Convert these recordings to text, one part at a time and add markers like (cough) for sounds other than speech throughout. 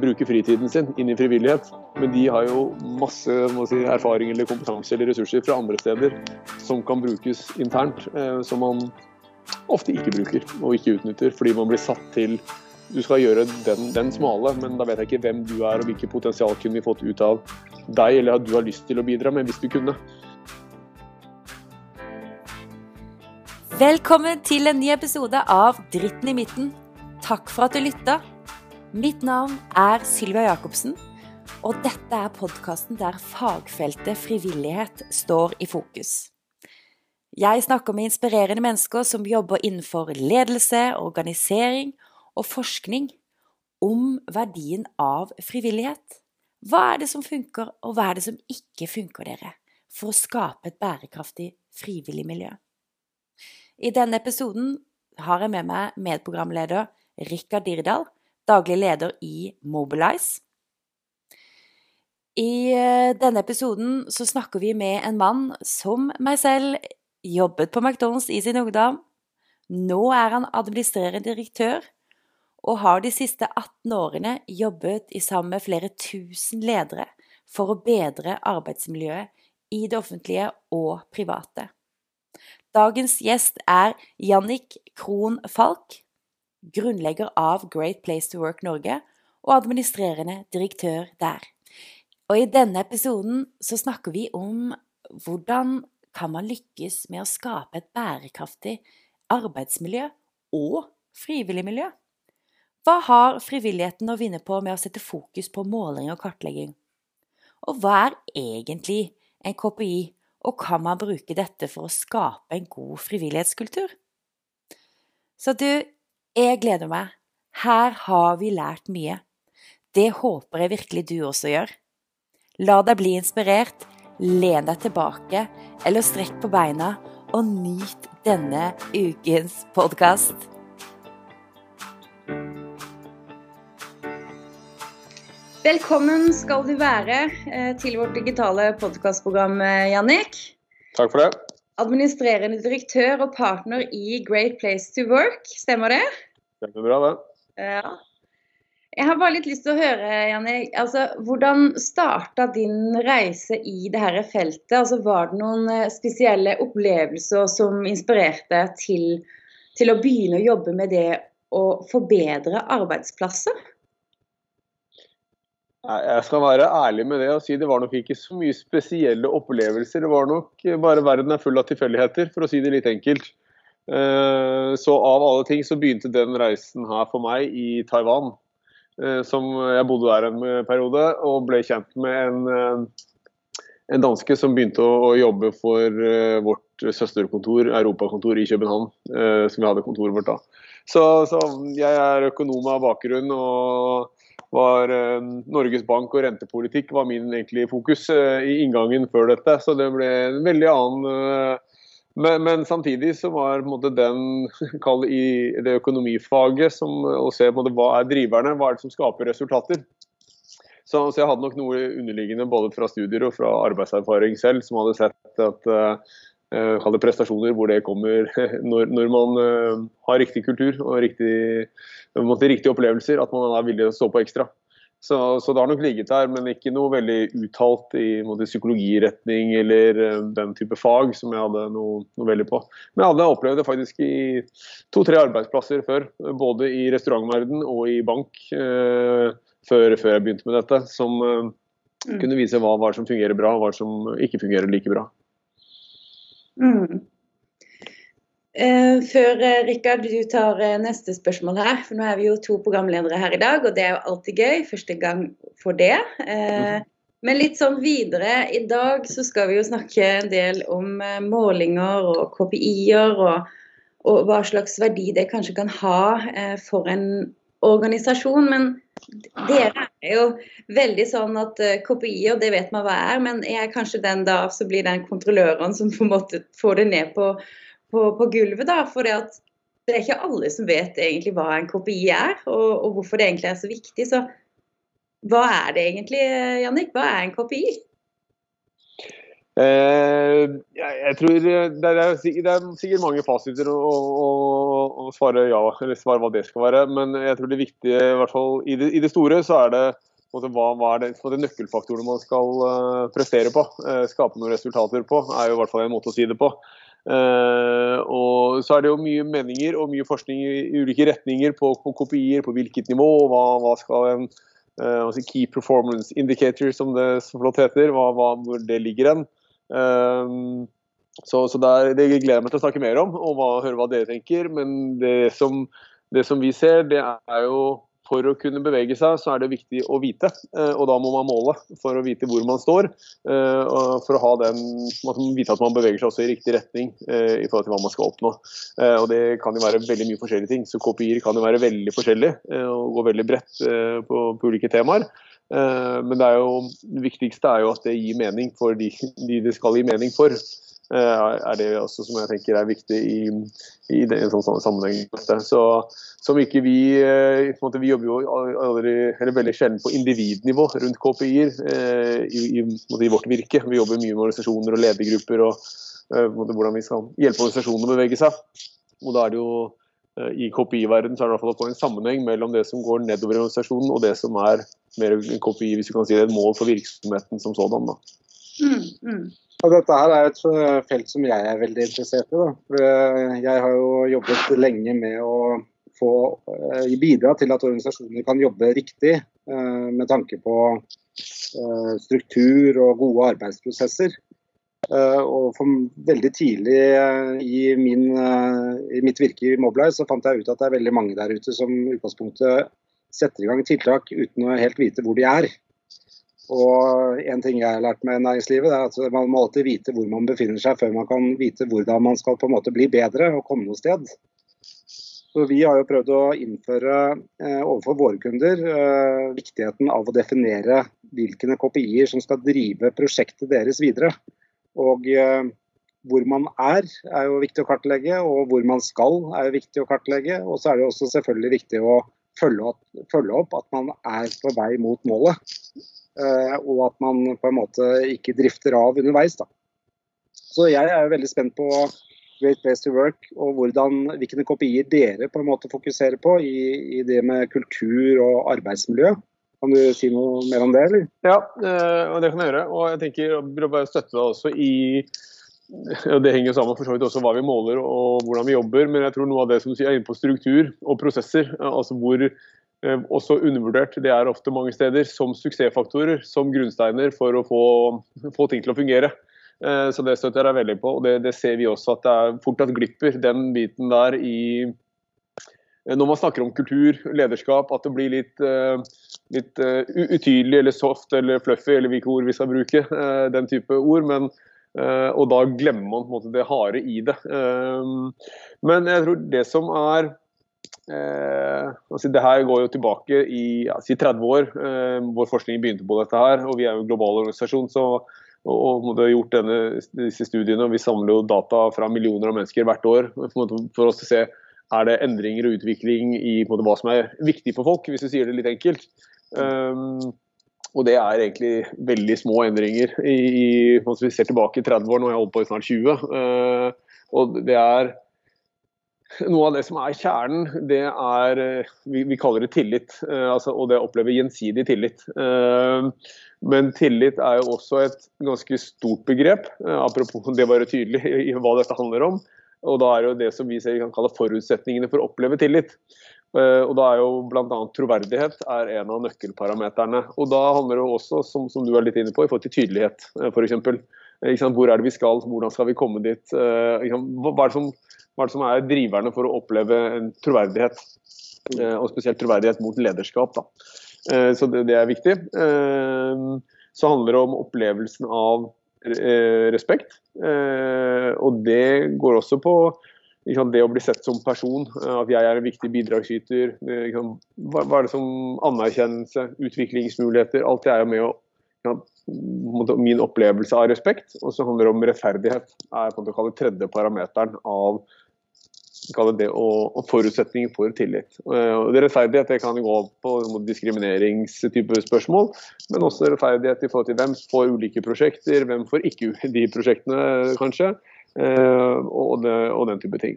bruke fritiden sin inn i frivillighet. Men de har jo masse si, erfaring eller kompetanse eller ressurser fra andre steder som kan brukes internt, eh, som man ofte ikke bruker og ikke utnytter, fordi man blir satt til du skal gjøre den, den, smale, men da vet jeg ikke hvem du er og hvilket potensial kunne vi fått ut av deg, eller at du har lyst til å bidra med, hvis du kunne. Velkommen til en ny episode av Dritten i midten. Takk for at du lytta. Mitt navn er Sylvia Jacobsen, og dette er podkasten der fagfeltet frivillighet står i fokus. Jeg snakker med inspirerende mennesker som jobber innenfor ledelse, organisering og forskning om verdien av frivillighet. Hva er det som funker, og hva er det som ikke funker, dere, for å skape et bærekraftig frivillig miljø? I denne episoden har jeg med meg medprogramleder Rikard Dirdal, daglig leder i Mobilize. I eh, denne episoden så snakker vi med en mann som meg selv jobbet på McDonald's i sin ungdom. Nå er han administrerende direktør og har de siste 18 årene jobbet i sammen med flere tusen ledere for å bedre arbeidsmiljøet i det offentlige og private. Dagens gjest er Jannik Krohn Falk, grunnlegger av Great Place to Work Norge og administrerende direktør der. Og i denne episoden så snakker vi om hvordan kan man lykkes med å skape et bærekraftig arbeidsmiljø og frivillig miljø? Hva har frivilligheten å vinne på med å sette fokus på måling og kartlegging? Og hva er egentlig en KPI og kan man bruke dette for å skape en god frivillighetskultur? Så du, jeg gleder meg. Her har vi lært mye. Det håper jeg virkelig du også gjør. La deg bli inspirert, len deg tilbake eller strekk på beina og nyt denne ukens podkast. Velkommen skal du være eh, til vårt digitale podkastprogram, eh, Jannik. Takk for det. Administrerende direktør og partner i Great Place to Work, stemmer det? Stemmer bra, det. Ja. Jeg har bare litt lyst til å høre, Janne, altså, hvordan starta din reise i dette feltet? Altså, var det noen eh, spesielle opplevelser som inspirerte til, til å begynne å jobbe med det å forbedre arbeidsplasser? Jeg skal være ærlig med det og si det var nok ikke så mye spesielle opplevelser. Det var nok bare verden er full av tilfeldigheter, for å si det litt enkelt. Eh, så av alle ting så begynte den reisen her for meg i Taiwan. Eh, som jeg bodde der en periode og ble kjent med en, eh, en danske som begynte å jobbe for vårt søsterkontor, europakontor i København. Som vi hadde kontoret vårt da. Så, så jeg er økonom av bakgrunn. og var eh, Norges Bank og rentepolitikk var min egentlig fokus eh, i inngangen før dette. Så det ble en veldig annen eh, men, men, samtidig så var måte, den (laughs) kall i det økonomifaget som, å se måte, hva er driverne, hva er det som skaper resultater. Så, så, jeg hadde nok noe underliggende både fra studier og fra arbeidserfaring selv, som hadde sett at uh, prestasjoner hvor det kommer (laughs) når, når man uh, har riktig kultur og riktig riktige opplevelser, at man er villig til å stå på ekstra. Så, så, det har nok ligget der, men ikke noe veldig uttalt i måte, psykologiretning eller den type fag som jeg hadde noe, noe, veldig på. Men jeg hadde opplevd det faktisk i to-tre arbeidsplasser før. Både i restaurantverden og i bank eh, før, før, jeg begynte med dette. Som uh, mm. kunne vise hva, hva som fungerer bra og hva som ikke fungerer like bra. Mm. Uh, før uh, Rikard, du tar uh, neste spørsmål her, for nå er vi jo to programledere her i dag, og det er jo alltid gøy. Første gang for det. Mm. Men litt sånn videre, i dag så skal vi jo snakke en del om målinger og KPI-er, og, og, hva slags verdi det kanskje kan ha for en organisasjon. Men dere er jo veldig sånn at KPI-er, det vet man hva er, men jeg er kanskje den da som blir den kontrolløren som på en måte får det ned på på, på gulvet. da, for det, det er ikke alle som vet egentlig hva en KPI er, og, og, hvorfor det egentlig er så viktig. Så hva er det egentlig, Jannik? Hva er en KPI? Eh, jeg, tror er, det er, sikkert mange fasiter å, å, å, svare ja, eller svare hva det skal være. Men jeg tror det viktige, i hvert fall i det, i det store, så er det hva, hva, er det, det nøkkelfaktorene man skal uh, prestere på. Skape noen resultater på, er jo i hvert fall en måte å si det på. Uh, og så er det jo mye meninger og mye forskning i ulike retninger på, på kopier, på hvilket nivå, hva, hva skal en uh, key performance indicator, som det så flott heter, hva, hva, hvor det ligger hen. Så, så der, det gleder jeg meg til å snakke mer om, og hva, høre hva dere tenker. Men det som, det som vi ser, det er jo for å kunne bevege seg, så er det viktig å vite. Eh, og da må man måle for å vite hvor man står. Og for å den, vite at man beveger seg også i riktig retning eh, i forhold til hva man skal oppnå. Og det kan jo være veldig mye forskjellige ting. Så kopier kan jo være veldig forskjellige og gå veldig bredt på, på ulike temaer. Men det, jo, det viktigste er jo at det gir mening for de, de det skal gi mening for. Eh, er det også som jeg tenker er viktig i, i en sånn sammenheng. Så som ikke vi måte, Vi jobber jo aldri, veldig sjelden på individnivå rundt KPI-er eh, i, i, i, vårt virke. Vi jobber mye med organisasjoner og ledergrupper og hvordan vi skal hjelpe organisasjonene å bevege seg. Og da er det jo i KPI-verdenen så er det i hvert fall en sammenheng mellom det som går nedover i organisasjonen og det som er mer KPI, hvis du kan si det, et mål for virksomheten som sådan. Da. Mm, mm. Og dette her er et eh, felt som jeg er veldig interessert i. Da. Eh, jeg har jo jobbet lenge med å få bidra til at organisasjoner kan jobbe riktig med tanke på struktur og gode arbeidsprosesser. Og for veldig tidlig i, min, i, mitt virke i Mobilize så fant jeg ut at det er veldig mange der ute som utgangspunktet setter i gang tiltak uten å helt vite hvor de er. Og En ting jeg har lært med næringslivet, er at man må alltid vite hvor man befinner seg før man kan vite hvordan man skal på en måte bli bedre og komme noe sted. Så Vi har jo prøvd å innføre eh, overfor våre kunder eh, viktigheten av å definere hvilke KPI-er som skal drive prosjektet deres videre. Og eh, Hvor man er, er jo viktig å kartlegge, og hvor man skal er jo viktig å kartlegge. Og så er det også selvfølgelig viktig å følge opp, følge opp at man er på vei mot målet. Eh, og at man på en måte ikke drifter av underveis. Da. Så jeg er jo veldig spent på Great Place to Work og hvordan, hvilke kopier dere på en måte fokuserer på i, i, det med kultur og arbeidsmiljø. Kan du si noe mer om det, eller? Ja, eh, det kan jeg gjøre. Og jeg tenker å bare støtte deg også i (laughs) og Det henger sammen for så vidt også hva vi måler og hvordan vi jobber, men jeg tror noe av det som du sier er inne på struktur og prosesser. altså hvor Eh, også undervurdert. Det er ofte mange steder som suksessfaktorer, som grunnsteiner for å få, få ting til å fungere. Eh, så det støtter jeg veldig på. og det, det, ser vi også at det er fort at glipper den biten der i eh, Når man snakker om kultur, lederskap, at det blir litt, litt utydelig eller soft eller fluffy, eller hvilke ord vi skal bruke. Den type ord. men og da glemmer man på en måte det harde i det. Men jeg tror det som er altså det her går jo tilbake i ja, 30 år. Vår forskning begynte på dette her, og vi er jo en global organisasjon. så og, og har gjort denne, disse studiene, og Vi samler jo data fra millioner av mennesker hvert år for, for oss å se er det endringer og utvikling i måte, hva som er viktig for folk, hvis du sier det litt enkelt. Um, og det er egentlig veldig små endringer. I, i, vi ser tilbake i 30 år, nå har jeg holdt på i snart 20. Uh, og det er noe av det som er kjernen, det er eh, Vi, vi kaller det tillit. Uh, altså, og det å oppleve gjensidig tillit. Uh, men tillit er jo også et ganske stort begrep, apropos det å være tydelig i hva dette handler om. Og da er det jo det som vi kan kalle forutsetningene for å oppleve tillit. Og da er jo bl.a. troverdighet er en av nøkkelparameterne. Og da handler det også, som, som du er litt inne på, i forhold til tydelighet, f.eks. Hvor er det vi skal, hvordan skal vi komme dit? Hva er som hva er det som er driverne for å oppleve en troverdighet? Eh, og spesielt troverdighet mot lederskap. Da. Eh, så det, det er viktig. Eh, så handler det om opplevelsen av respekt. Og det går også på det å bli sett som person, at jeg er en viktig bidragsyter. Hva er det som anerkjennelse, utviklingsmuligheter. Alt det er jo med å min opplevelse av respekt. Og så handler det om rettferdighet. er på en måte tredje parameteren av det og, forutsetninger for tillit. Og det Rettferdighet det kan gå på diskrimineringstype spørsmål, men også rettferdighet i forhold til hvem får ulike prosjekter, hvem får ikke de prosjektene, kanskje, og, det, og den type ting.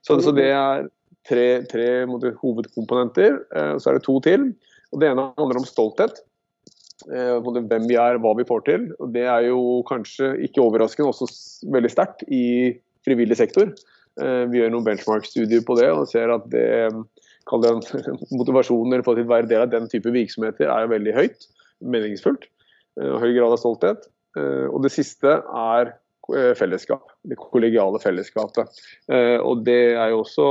Så, så det er tre, tre hovedkomponenter. Så er det to til. og Det ene handler om stolthet. Hvem vi er, hva vi får til. og Det er jo kanskje ikke overraskende også veldig sterkt i frivillig sektor. Eh, vi gjør noen benchmark-studier på det og ser at det, (laughs) motivasjonen for å være del av den type virksomheter er veldig høyt. Meningsfullt. Eh, høy grad av stolthet. Eh, og det siste er fellesskap. Det kollegiale fellesskapet. Og det er jo også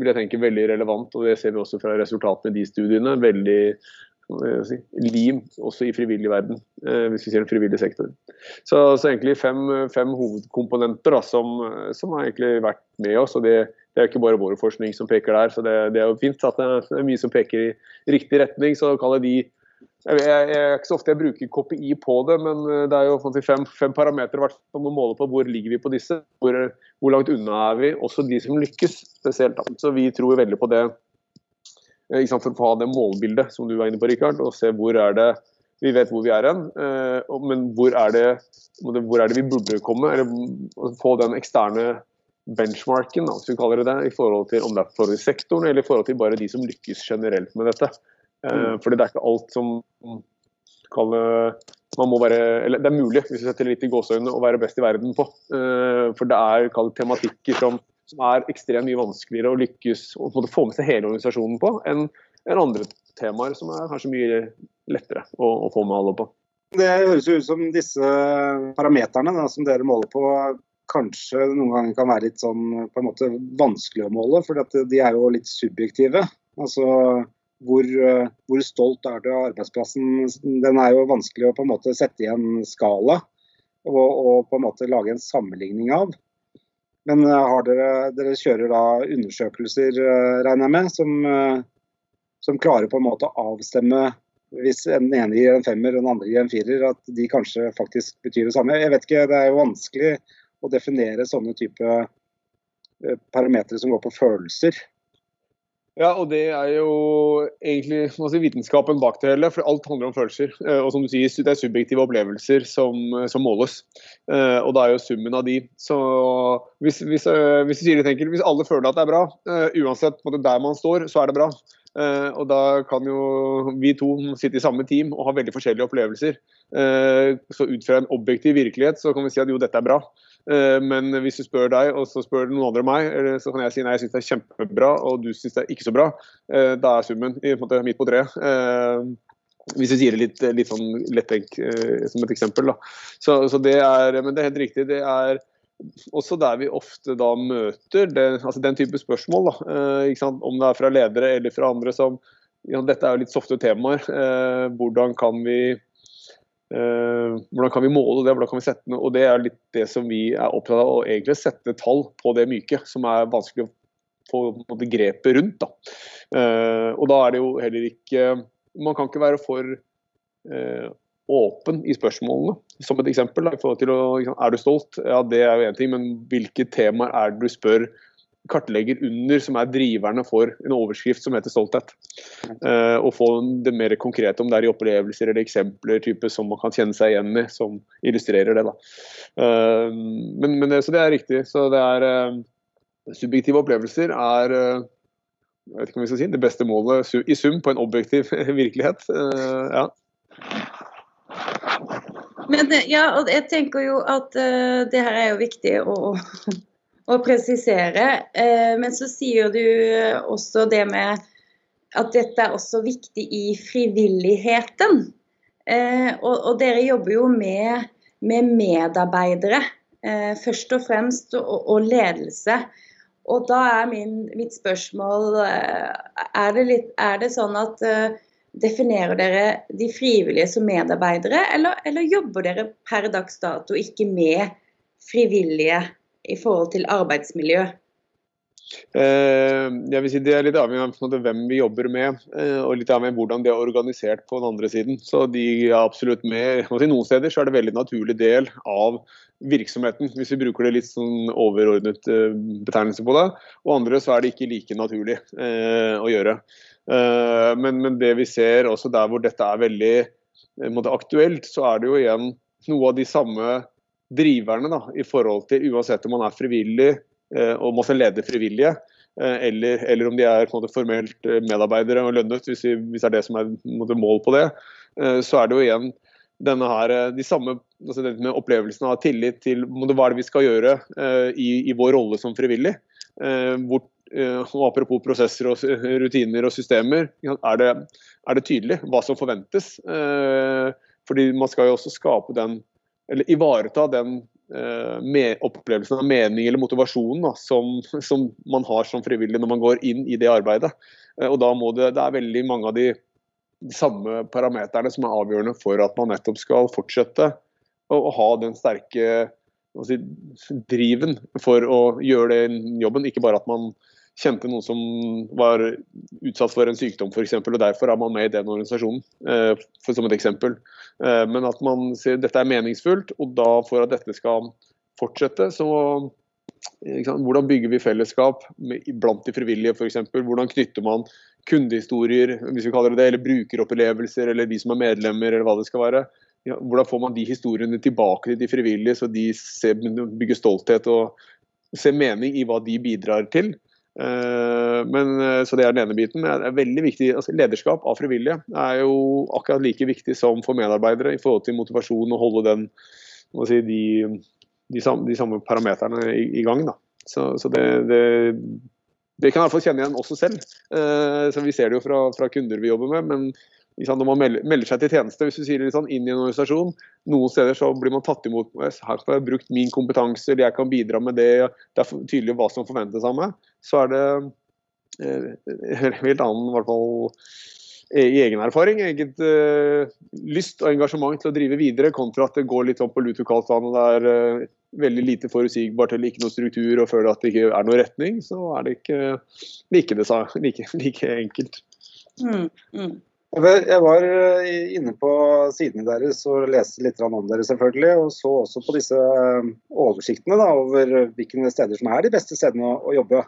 vil jeg tenke, veldig relevant, og det ser vi også fra resultatene i de studiene. Veldig si, lim også i frivillig verden, eh, hvis vi ser en frivillig sektor. Så, så egentlig fem, fem hovedkomponenter da, som, som, har egentlig vært med oss. og det, det er ikke bare vår forskning som peker der, så det, det er jo fint at det er mye som peker i riktig retning. så kaller de jeg, jeg, jeg, er ikke så ofte jeg bruker KPI på det, men eh, det er jo fem, fem parametere som må måle på hvor ligger vi på disse. Hvor, hvor langt unna er vi? Også de som lykkes spesielt. Så vi tror veldig på det Eh, for å ha det målbildet som du var inne på, Rikard, og se hvor er det vi vet hvor vi er hen, eh, men hvor er, det, hvor er det vi burde komme? Eller få den eksterne benchmarken, hvis vi kaller det det, i forhold til om det er for sektoren eller i forhold til bare de som lykkes generelt med dette. Eh, mm. Fordi det er ikke alt som kan man må være, eller Det er mulig, hvis vi setter litt i gåseøynene, å være best i verden på. For det er tematikker som som er ekstremt mye vanskeligere å lykkes og få med seg hele organisasjonen på enn en andre temaer som er kanskje mye lettere å, å få med alle på. Det høres ut som disse parameterne da, som dere måler på, kanskje noen ganger kan være litt sånn på en måte vanskelig å måle, for de er jo litt subjektive. Altså hvor, hvor, stolt er du av arbeidsplassen? Den er jo vanskelig å på en måte sette i en skala og, og på en måte lage en sammenligning av. Men har dere, dere, kjører da undersøkelser, eh, regner jeg med, som, eh, som, klarer på en måte å avstemme hvis den ene gir en femmer og den andre gir en firer, at de kanskje faktisk betyr det samme. Jeg vet ikke, Det er jo vanskelig å definere sånne type parametere som går på følelser. Ja, og det er jo egentlig si, vitenskapen bak det hele. For alt handler om følelser. Eh, og som du sier, det er subjektive opplevelser som, som måles. Eh, og det er jo summen av de. Så hvis, hvis, sier det enkelt, hvis alle føler at det er bra, uansett der man står, så er det bra. Og da kan jo vi to sitte i samme team og ha veldig forskjellige opplevelser. så ut fra en objektiv virkelighet så kan vi si at jo, dette er bra. Eh, men hvis du spør deg, og så spør noen andre meg, så kan jeg si nei, jeg syns det er kjempebra, og du syns det er ikke så bra. Eh, da er summen i, på måte, midt på treet. Eh, hvis vi sier det litt, litt sånn lettenk som et eksempel. Da. Så, så, det er, men det er helt riktig. Det er også der vi ofte da møter det, altså den type spørsmål. Da, Om det er fra ledere eller fra andre som ja, Dette er jo litt softe temaer. hvordan kan vi Uh, hvordan kan vi måle det, hvordan kan vi sette det? Og Det er litt det som vi er opptatt av, å egentlig sette tall på det myke, som er vanskelig å få grepet rundt. Da. Og da er det jo heller ikke Man kan ikke være for åpen i spørsmålene, som et eksempel. Da, i forhold til å, Er du stolt? Ja, det er jo én ting, men hvilke temaer er det du spør kartlegger under, som er driverne for en overskrift som heter stolthet. Eh, og få det mer konkrete, om det er i opplevelser eller eksempler type, som man kan kjenne seg igjen i, som illustrerer det. Uh, men, men det, så det er riktig. Så det er eh, Subjektive opplevelser er jeg vet ikke om vi skal si, det beste målet i sum på en objektiv (laughs) virkelighet. ja. Men ja, og jeg tenker jo at det her er jo viktig å å presisere. Uh, men så sier du også det med at dette er også viktig i frivilligheten. Uh, og, dere jobber jo med, med medarbeidere, eh, først og fremst, og, og ledelse. Og da er min, mitt spørsmål er det, litt, er det sånn at Definerer dere de frivillige som medarbeidere, eller, eller jobber dere per dags dato ikke med frivillige i forhold til arbeidsmiljø? Eh, jeg vil si Det er litt avhengig av hvem vi jobber med, eh, og litt avhengig av hvordan de er organisert på den andre siden. Så de er absolutt med. Si, noen steder så er det veldig naturlig del av virksomheten, hvis vi bruker det litt sånn overordnet betegnelse på det. Og andre så er det ikke like naturlig å gjøre. Men, men det vi ser også der hvor dette er veldig aktuelt, så er det jo igjen noe av de samme driverne da, i forhold til uansett om man er frivillig eh, og må lede frivillige, eh, eller, eller, om de er måte, formelt eh, medarbeidere og lønnet, hvis, vi, hvis det er det som er måte, mål på det, så er det jo igjen denne her, de samme altså med opplevelsen av tillit til måte, hva er det vi skal gjøre i, i vår rolle som frivillig. Hvor, og Apropos prosesser, og rutiner og systemer, er det, er det tydelig hva som forventes. Fordi Man skal jo også skape den eller ivareta den med opplevelsen av mening eller motivasjon da, som, som, man har som frivillig når man går inn i det arbeidet. Eh, og da må det, det er veldig mange av de, de samme parameterne som er avgjørende for at man nettopp skal fortsette å, å ha den sterke driven for å gjøre den jobben. Ikke bare at man kjente noen som var utsatt for en sykdom f.eks., og derfor er man med i den organisasjonen, eh, for, som et eksempel. Eh, men at man sier dette er meningsfullt, og da for at dette skal fortsette, så hvordan bygger vi fellesskap blant de frivillige f.eks.? Hvordan knytter man kundehistorier hvis vi kaller det det, eller brukeropplevelser, eller de som er medlemmer, eller hva det skal være. Ja, hvordan får man de historiene tilbake til de frivillige, så de ser, bygger stolthet og ser mening i hva de bidrar til. Eh, men, eh, så Det er den ene biten. Men det er veldig viktig, altså Lederskap av frivillige er jo akkurat like viktig som for medarbeidere i forhold til motivasjon og holde den, si, de, de, samme, de, samme, parameterne i, i gang. Da. Så, så det, det, det, kan jeg kjenne igjen også selv. Eh, så Vi ser det jo fra, fra kunder vi jobber med. men når man melder seg til tjeneste, hvis du sier sånn, inn i en organisasjon, noen steder så blir man tatt imot Her har jeg brukt min kompetanse, eller jeg kan bidra med det. Det er tydelig hva som forventes av meg. Så er det eh, helt annen, i hvert fall i egen erfaring, eget uh, lyst og engasjement til å drive videre, kontra at det går litt sånn på lut og det er uh, veldig lite forutsigbart eller ikke noe struktur og føler at det ikke er noen retning, så er det ikke like, det, like, like enkelt. Mm, mm. Jeg var eh, inne på sidene deres og leste litt om dere, selvfølgelig. Og så også på disse eh, oversiktene da, over hvilke steder som er de beste stedene å, jobbe.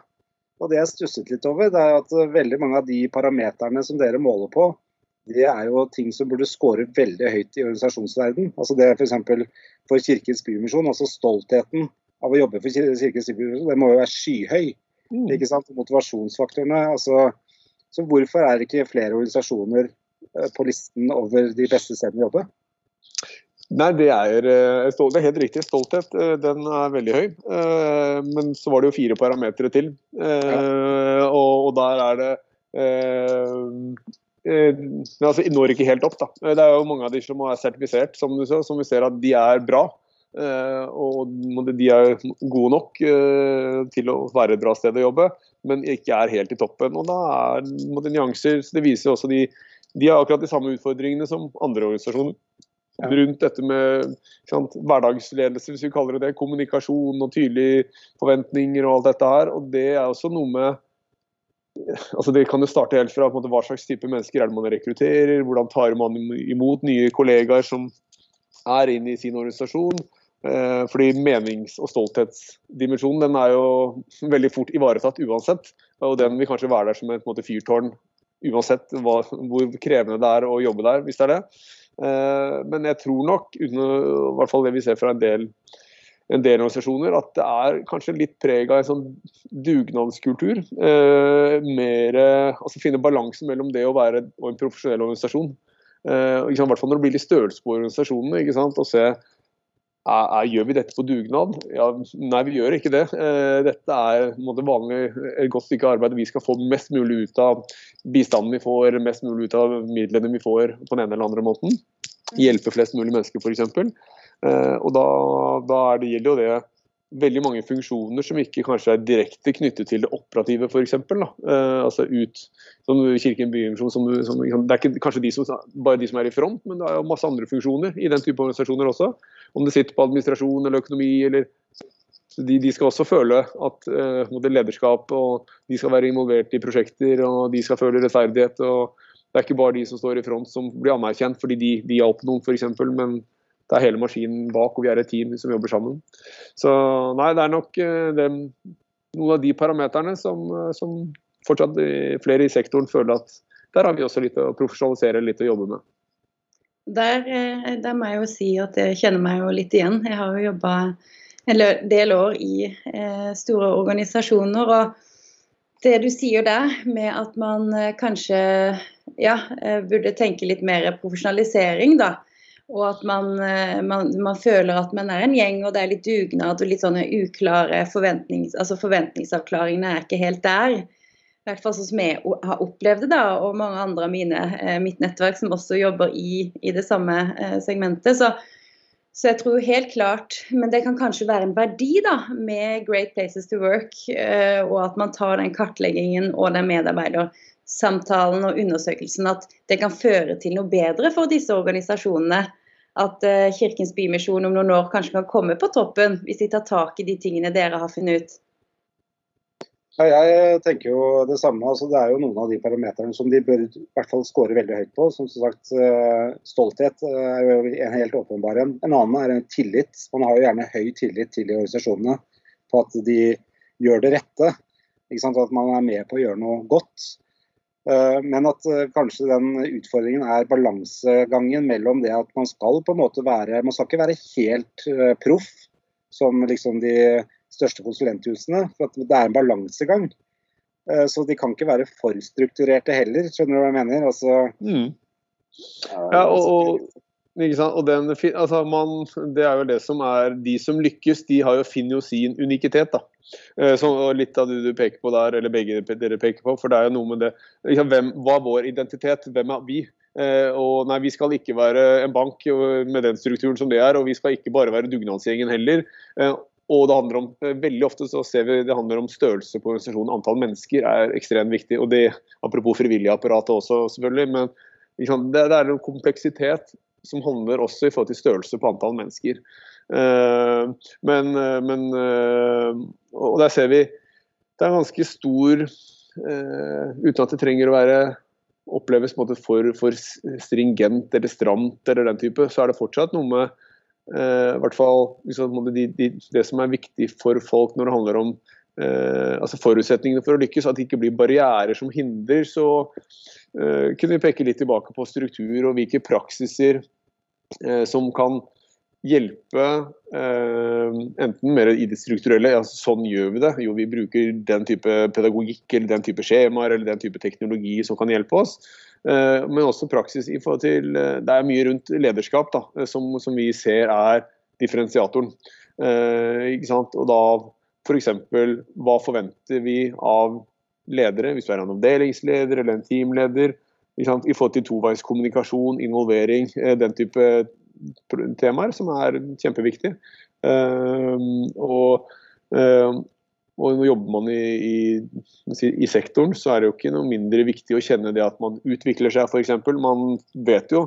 Og Det jeg stusset litt over, det er at veldig mange av de parameterne som dere måler på, det er jo ting som burde score veldig høyt i organisasjonsverden. Altså det F.eks. For, for Kirkens Bymisjon, altså stoltheten av å jobbe for Kirkens Bymisjon, det må jo være skyhøy. Mm. ikke sant? Motivasjonsfaktorene. altså så hvorfor er det ikke flere organisasjoner eh, på listen over de beste stedene å jobbe? Nei, det er, eh, det er, helt riktig. Stolthet eh, den er veldig høy. Men så var det jo fire parametere til. Ja. Og, der er det eh, altså, når ikke helt opp. da. Det er jo mange av de som er sertifisert, som du sa, som vi ser at de er bra. Og de er gode nok til å være et bra sted å jobbe men ikke er helt i toppen. Og da er det nyanser. så Det viser også de, de har akkurat de samme utfordringene som andre organisasjoner. Ja. Rundt dette med sant, hverdagsledelse, hvis vi kaller det det. Kommunikasjon og tydelige forventninger og alt dette her. Og det er også noe med altså Det kan jo starte helt fra måte, hva slags type mennesker er det man rekrutterer, hvordan tar man imot nye kollegaer som er inne i sin organisasjon. Eh, fordi menings- og stolthetsdimensjonen den er jo veldig fort ivaretatt uansett. Og den vil kanskje være der som et måte, fyrtårn uansett hva, hvor krevende det er å jobbe der, hvis det er det. Eh, men jeg tror nok, uten i hvert fall det vi ser fra en del, en del organisasjoner, at det er kanskje litt preg av en sånn dugnadskultur. Eh, mer, altså Finne balansen mellom det å være en profesjonell organisasjon. I hvert fall når det blir litt størrelse på organisasjonene. og se er, er, gjør vi dette på dugnad? Ja, nei, vi gjør ikke det. Eh, dette er måte, vanlig, et godt stykke arbeid. Vi skal få mest mulig ut av bistanden vi får, mest mulig ut av midlene vi får på den ene eller andre måten. Hjelpe flest mulig mennesker, f.eks. Eh, og da, da det, gjelder jo det veldig mange funksjoner som ikke kanskje er direkte knyttet til det operative, f.eks. Eh, altså ut som Kirken Bymisjon, som, som, Det er ikke kanskje de som, bare de som er i front, men det er jo masse andre funksjoner i den type organisasjoner også. Om det sitter på administrasjon eller økonomi eller de, de, skal også føle at uh, lederskap og de skal være involvert i prosjekter og de skal føle rettferdighet. og Det er ikke bare de som står i front som blir anerkjent fordi de, de hjalp noen f.eks., men det er hele maskinen bak og vi er et team som jobber sammen. Så nei, det er nok uh, det, noen av de parameterne som, uh, som fortsatt flere i sektoren føler at der har vi også litt å profesjonalisere, litt å jobbe med. Der, der, må jeg jo si at jeg kjenner meg jo litt igjen. Jeg har jo jobba en del år i eh, store organisasjoner. og det du sier der, med at man eh, kanskje ja, eh, burde tenke litt mer profesjonalisering, da. Og at man, eh, man, man, føler at man er en gjeng, og det er litt dugnad og litt sånne uklare forventnings... Altså forventningsavklaringene er ikke helt der. I hvert fall sånn som jeg har opplevd det, da, og mange andre av mine, mitt nettverk som også jobber i, i det samme segmentet. Så, så jeg tror helt klart, men det kan kanskje være en verdi da, med Great Places to Work, uh, og at man tar den kartleggingen og den medarbeidersamtalen og undersøkelsen, at det kan føre til noe bedre for disse organisasjonene. At Kirkens Bymisjon om noen år kanskje kan komme på toppen, hvis de tar tak i de tingene dere har funnet ut. Ja, jeg tenker jo det samme. Altså, det er jo noen av de parameterne som de bør i hvert fall score veldig høyt på. Som sagt, eh, Stolthet eh, er jo en helt åpenbar en. En annen er en tillit. Man har jo gjerne høy tillit til de organisasjonene på at de gjør det rette. At man er med på å gjøre noe godt. Eh, men at kanskje den utfordringen er balansegangen mellom det at man skal på en måte være Man skal ikke være helt proff, som liksom de største konsulenthusene. For at det er en balansegang. Eh, så de kan ikke være for strukturerte heller, skjønner du hva jeg mener? Altså, mm. Ja, og, og, og den, altså man, det er jo det som er De som lykkes, de har jo finner jo sin unikitet. da. Eh, så litt av det du peker på der, eller begge dere peker på. For det er jo noe med det hvem, Hva er vår identitet? Hvem er vi? Eh, og nei, Vi skal ikke være en bank med den strukturen som det er, og vi skal ikke bare være dugnadsgjengen heller. Og det handler om, eh, veldig ofte så ser vi det handler om størrelse på organisasjonen. Antall mennesker er ekstremt viktig. og det, Apropos frivilligapparatet også, selvfølgelig. men det, det er en kompleksitet som handler også i forhold til størrelse på antall mennesker. Uh, men, uh, men uh, Og der ser vi det er ganske stor Uten at det trenger å være oppleves på en måte for, for stringent eller stramt, eller den type, så er det fortsatt noe med Eh, i hvert fall liksom, de, de, det som er viktig for folk når det handler om eh, altså forutsetningene for å lykkes, at det ikke blir barrierer som hindrer. Så eh, kunne vi peke litt tilbake på struktur og hvilke praksiser eh, som kan hjelpe eh, enten mer i det strukturelle, ja, sånn gjør vi det. Jo, vi bruker den type pedagogikk eller den type skjemaer eller den type teknologi som kan hjelpe oss. Eh, men også praksis i forhold til eh, Det er mye rundt lederskap da, eh, som, som vi ser er differensiatoren. ikke sant? Og da f.eks. hva forventer vi av ledere, hvis du er en avdelingsleder eller en teamleder, i forhold til toveiskommunikasjon, involvering, den type temaer som er kjempeviktig. Og og når jobber man i, i, i, sektoren, så er det jo ikke noe mindre viktig å kjenne det at man utvikler seg, f.eks. Man vet jo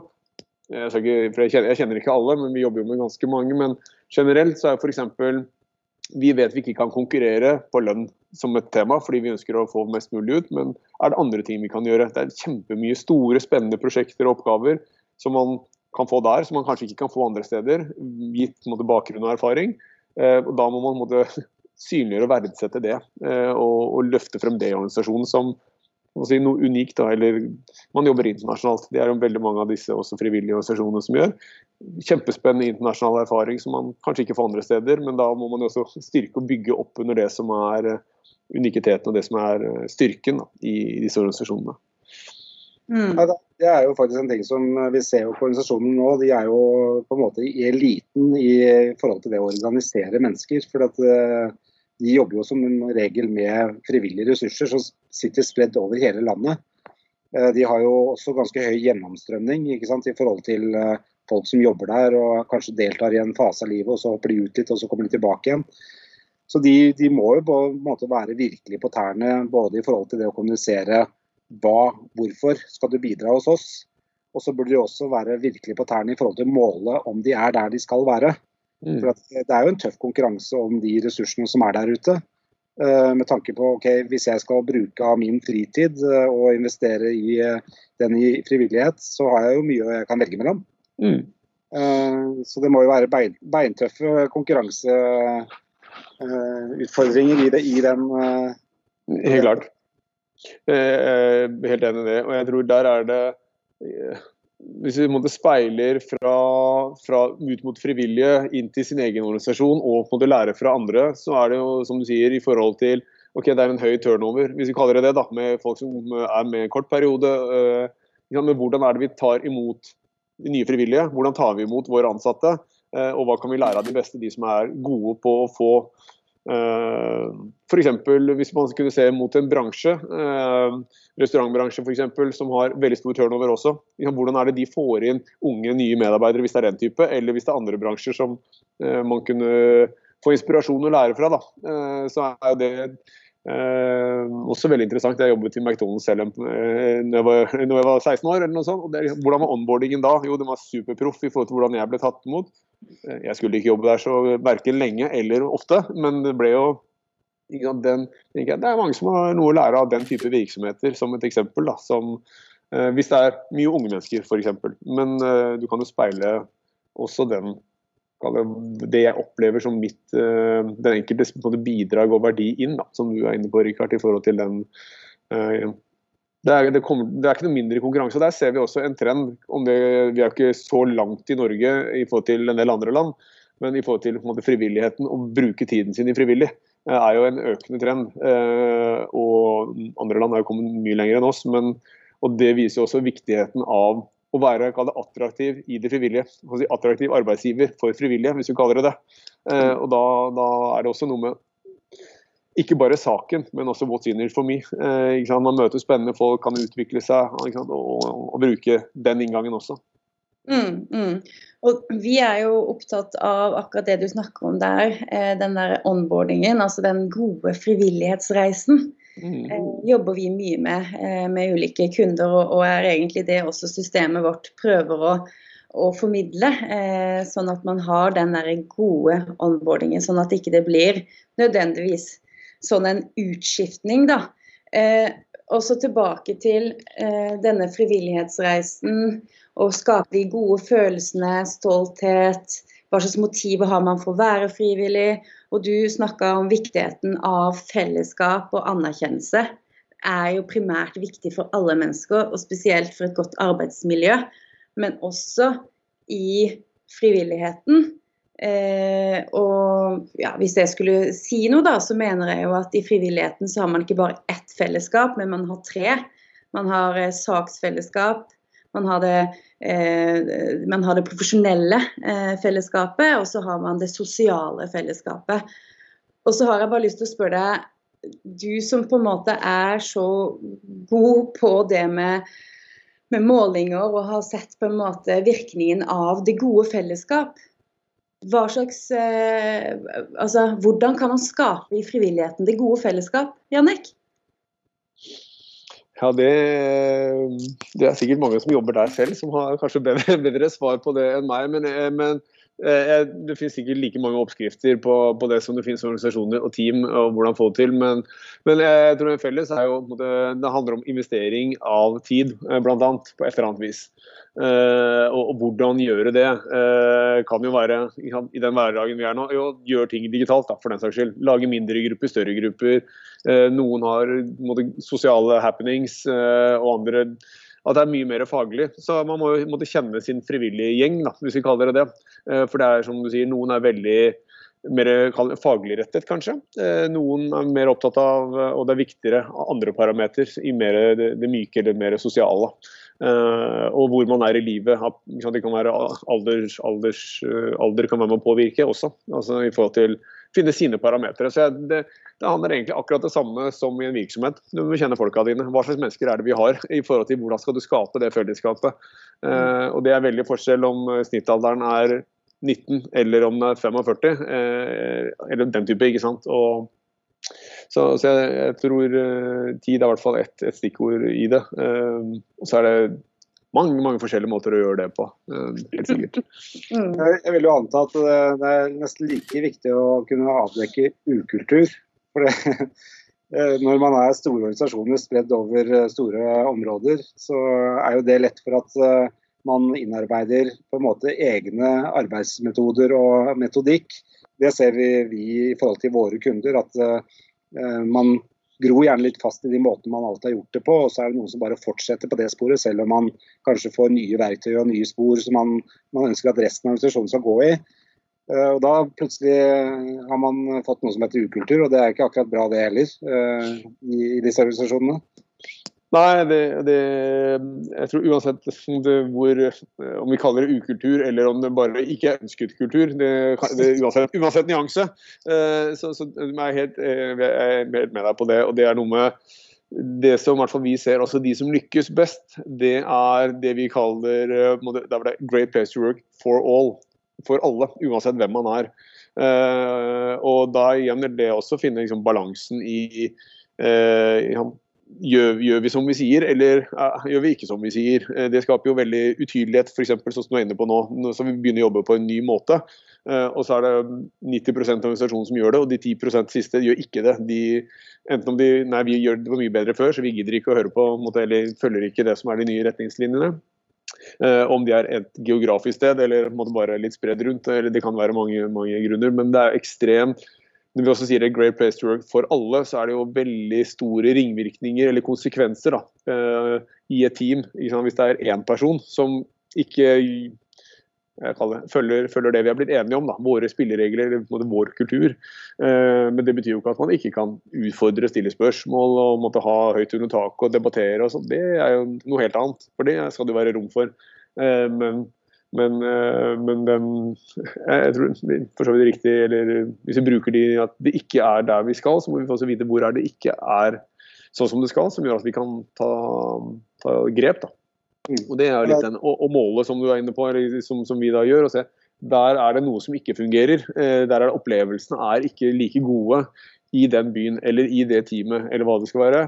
jeg, ikke, jeg, kjenner, jeg, kjenner, ikke alle, men vi jobber jo med ganske mange. Men generelt så er f.eks. Vi vet vi ikke kan konkurrere på lønn som et tema, fordi vi ønsker å få mest mulig ut. Men er det andre ting vi kan gjøre? Det er kjempemye store, spennende prosjekter og oppgaver som man kan få der, som man kanskje ikke kan få andre steder, gitt bakgrunn og erfaring. Eh, og da må man måte, synliggjøre og verdsette det, eh, og, og løfte frem det i organisasjonen som si, noe unikt. Da, eller Man jobber internasjonalt. Det er jo veldig mange av disse også frivillige organisasjonene som gjør. Kjempespennende internasjonal erfaring som man kanskje ikke får andre steder, men da må man jo også styrke og bygge opp under det som er eh, unikiteten og det som er eh, styrken da, i disse organisasjonene. Mm. Ja, det er jo faktisk en ting som vi ser jo på organisasjonen nå. De er jo på en måte i eliten i forhold til det å organisere mennesker. for at de jobber jo som regel med frivillige ressurser som sitter spredd over hele landet. Eh, de har jo også ganske høy gjennomstrømning i forhold til eh, folk som jobber der og kanskje deltar i en fase av livet, og så hopper de ut litt og så kommer de tilbake igjen. Så de, de må jo på en måte være virkelig på tærne både i forhold til det å kommunisere hva, hvorfor skal du bidra hos oss, og så burde de også være virkelig på tærne i forhold til målet om de er der de skal være. Mm. For Det er jo en tøff konkurranse om de ressursene som er der ute. Uh, med tanke på ok, hvis jeg skal bruke av min fritid uh, og investere i uh, den i frivillighet, så har jeg jo mye jeg kan velge mellom. Mm. så det må jo være beintøffe konkurranseutfordringer i, i den. Helt klart. helt enig i det. Og jeg tror der er det hvis vi måtte speiler fra, fra, ut mot frivillige inn til sin egen organisasjon og måtte lære fra andre, så er det jo som du sier i forhold til ok, det er en høy turnover, hvis vi kaller det det, da, med folk som er med en kort periode. Øh, men hvordan er det vi tar imot de nye frivillige? Hvordan tar vi imot våre ansatte? Øh, og hva kan vi lære av de beste, de som er gode på å få Eh, F.eks. hvis man kunne se mot en bransje, eh, restaurantbransje f.eks., som har veldig stor turnover også. Hvordan er det de får inn unge, nye medarbeidere hvis det er den type, eller hvis det er andre bransjer som eh, man kunne få inspirasjon og lære fra. Da. Så er det Eh, også veldig interessant. Jeg jobbet i McDonald's selv eh, når, jeg var, (laughs) når, jeg var, 16 år. eller noe sånt. Og det, hvordan var onboardingen da? Jo, den var superproff i forhold til hvordan jeg ble tatt imot. Eh, jeg skulle ikke jobbe der så verken lenge eller ofte, men det ble jo den, Det er mange som har noe å lære av den type virksomheter, som et eksempel. Da, som, eh, hvis det er mye unge mennesker, f.eks. Men eh, du kan jo speile også den det jeg opplever som mitt, eh, den enkeltes bidrag og verdi inn, da, som du er inne på, Rikard, i forhold til den uh, det, er, det, kommer, det er, ikke noe mindre konkurranse. Der ser vi også en trend. Det, vi er ikke så langt i Norge i forhold til en del andre land, men i forhold til måte, frivilligheten, å bruke tiden sin i frivillig, uh, er jo en økende trend. Og andre land har jo kommet mye lenger enn oss. Men, og det viser også viktigheten av å være det, attraktiv i det frivillige. Attraktiv arbeidsgiver for frivillige, hvis vi kaller det det. Eh, og da, da, er det også noe med ikke bare saken, men også what's in it for me. Eh, Man møter spennende folk, kan utvikle seg og, og, bruke den inngangen også. Mm, mm. Og Vi er jo opptatt av akkurat det du snakker om der, eh, den der onboardingen, altså den gode frivillighetsreisen. Mm. Eh, jobber vi mye med, eh, med ulike kunder, og, er egentlig det også systemet vårt prøver å, å formidle. Eh, sånn at man har den der gode onboardingen, sånn at ikke det blir nødvendigvis sånn en utskiftning, da. Og så tilbake til denne frivillighetsreisen, og skape de gode følelsene, stolthet. Hva slags motiver har man for å være frivillig? Og du snakka om viktigheten av fellesskap og anerkjennelse. er jo primært viktig for alle mennesker, og spesielt for et godt arbeidsmiljø. Men også i frivilligheten. Eh, og ja, hvis jeg skulle si noe, da, så mener jeg jo at i frivilligheten så har man ikke bare ett fellesskap, men man har tre. Man har eh, saksfellesskap, man har det, eh, man har det profesjonelle eh, fellesskapet, og så har man det sosiale fellesskapet. Og så har jeg bare lyst til å spørre deg, du som på en måte er så god på det med, med målinger og har sett på en måte virkningen av det gode fellesskap. Hva slags, eh, altså, hvordan kan man skape i frivilligheten det gode fellesskap, Jannik? Ja, det, det, er sikkert mange som jobber der selv, som har kanskje bedre, (laughs) bedre svar på det enn meg. Men, eh, men eh, det finnes sikkert like mange oppskrifter på, på, det som det finnes organisasjoner og team og hvordan få det til. Men, men jeg tror det felles er jo, det handler om investering av tid, eh, bl.a. på et eller annet vis. Uh, og, og, hvordan gjøre det kan jo være i den hverdagen vi er nå. Jo, gjør ting digitalt, da, for den saks skyld. Lage mindre grupper, større grupper. Noen har måtte, sosiale happenings, og andre at det er mye mer faglig. Så man må måtte kjenne sin frivillige gjeng, da, hvis vi kaller det det. For det er som du sier, noen er veldig mer faglig rettet, kanskje. Noen er mer opptatt av, og det er viktigere, andre parameter i mer det myke eller mer sosiale. Uh, og hvor man er i livet. Det kan være alders, alders, uh, alder kan være med å påvirke også. altså i forhold til finne sine parametere. Så det, det, handler egentlig akkurat det samme som i en virksomhet. Du må kjenne folka dine. Hva slags mennesker er det vi har? i forhold til Hvordan skal du skape det fellesskapet? Uh, og Det er veldig forskjell om snittalderen er 19 eller om det er 45. eller den type, ikke sant. Og så, så jeg, jeg, tror uh, tid er i hvert fall ett et stikkord i det. Uh, og så er det mange mange forskjellige måter å gjøre det på. Helt sikkert. (laughs) Mm. Jeg vil jo anta at det er nesten like viktig å kunne avdekke ukultur. For det, (laughs) når man er store organisasjoner spredd over store områder, så er jo det lett for at man innarbeider på en måte egne arbeidsmetoder og metodikk. Det ser vi, vi i forhold til våre kunder, at man gror gjerne litt fast i de måtene man alltid har gjort det på, og så er det noen som bare fortsetter på det sporet, selv om man kanskje får nye verktøy og nye spor som man, man ønsker at resten av organisasjonen skal gå i. Eh, og Da plutselig har man fått noe som heter ukultur, og det er ikke akkurat bra det heller eh, i disse organisasjonene. Nei, det, det, jeg tror uansett det, hvor, om vi kaller det ukultur eller om det bare ikke er ønsket kultur, det, uansett, uansett, nyanse, eh, så, så jeg er helt, eh, jeg er helt med deg på det. Og det er noe med det som hvert fall vi ser, altså de som lykkes best, det er det vi kaller eh, det great place to work for all. For alle, uansett hvem man er. og da igjen det også å finne liksom, balansen i, i gjør, gjør, vi som vi sier, eller uh, gjør vi ikke som vi sier? Uh, det skaper jo veldig utydelighet, f.eks. sånn som du er inne på nå. så vi begynner å jobbe på en ny måte. Uh, og så er det 90 av organisasjonen som gjør det, og de 10% siste gjør ikke det. De, enten om de nei, vi gjør det mye bedre før, så vi gidder ikke å høre på, måte, eller følger ikke det som er de nye retningslinjene. om de er et geografisk sted eller måte, bare litt spredd rundt. eller Det kan være mange, mange grunner, men det er ekstremt når vi også sier det great place to work for alle, så er det jo veldig store ringvirkninger eller konsekvenser da, uh, i et team. Hvis det er én person som ikke kaller, følger, følger, det vi har blitt enige om, da, våre spilleregler, eller vår kultur. Uh, men det betyr jo ikke at man ikke kan utfordre, stille spørsmål og måtte ha høyt under taket og debattere. og sånn. Det er jo noe helt annet. For det skal det være rom for. Uh, men men, eh, men den Jeg tror for så vidt riktig, eller hvis vi bruker de at det ikke er der vi skal, så må vi også vite hvor er det ikke er sånn som det skal, som gjør at vi kan ta, ta grep. da. Mm. Og det er litt den, å, og målet som du er inne på, eller som, som vi da gjør. og se Der er det noe som ikke fungerer. Eh, der er det opplevelsene er ikke like gode i den byen eller i det teamet eller hva det skal være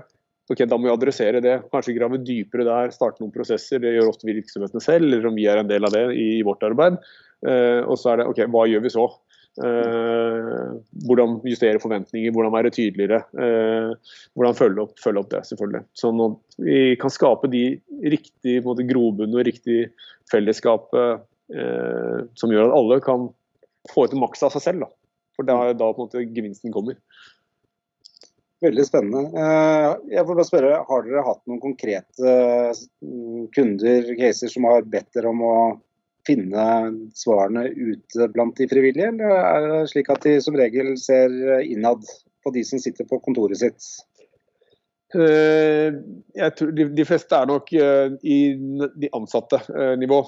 ok, da må vi adressere det. Kanskje grave dypere der, starte noen prosesser. Det gjør ofte virksomhetene selv, eller om vi er en del av det i, vårt arbeid. Eh, og så er det ok, hva gjør vi så? Eh, hvordan justere forventninger, hvordan være tydeligere. Eh, hvordan følge opp, følge opp, det, selvfølgelig. Sånn at vi kan skape de riktige grobunn og riktig fellesskap eh, som gjør at alle kan få ut maks av seg selv. Da. For det er da på en måte gevinsten kommer. Veldig spennende. Eh, jeg får bare spørre, Har dere hatt noen konkrete mm, kunder, caser, som har bedt dere om å finne svarene ute blant de frivillige, eller er det slik at de som regel ser innad på de som sitter på kontoret sitt? Eh, jeg tror de, fleste er nok uh, i de ansatte nivå.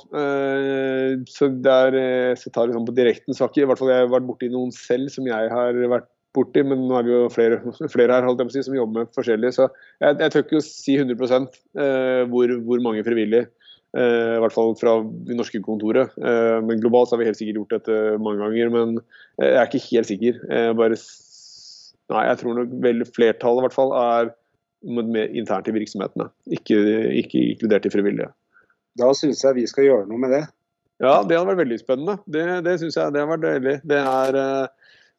Så der så tar sånn på direkten, har ikke i hvert jeg vært borti noen selv som jeg har vært borti, men nå er vi jo flere, flere her holdt jeg på å si, som jobber med forskjellige. Så jeg, jeg tør ikke å si 100 eh, hvor, hvor, mange frivillige. Eh, I hvert fall fra det norske kontoret. Eh, men globalt så har vi helt sikkert gjort dette mange ganger. Men jeg er ikke helt sikker. bare, nei, jeg tror nok vel flertallet i hvert fall er internt i virksomhetene. Ikke, ikke inkludert i frivillige. Da syns jeg vi skal gjøre noe med det. Ja, det hadde vært veldig spennende. Det, det syns jeg det har vært deilig. Det er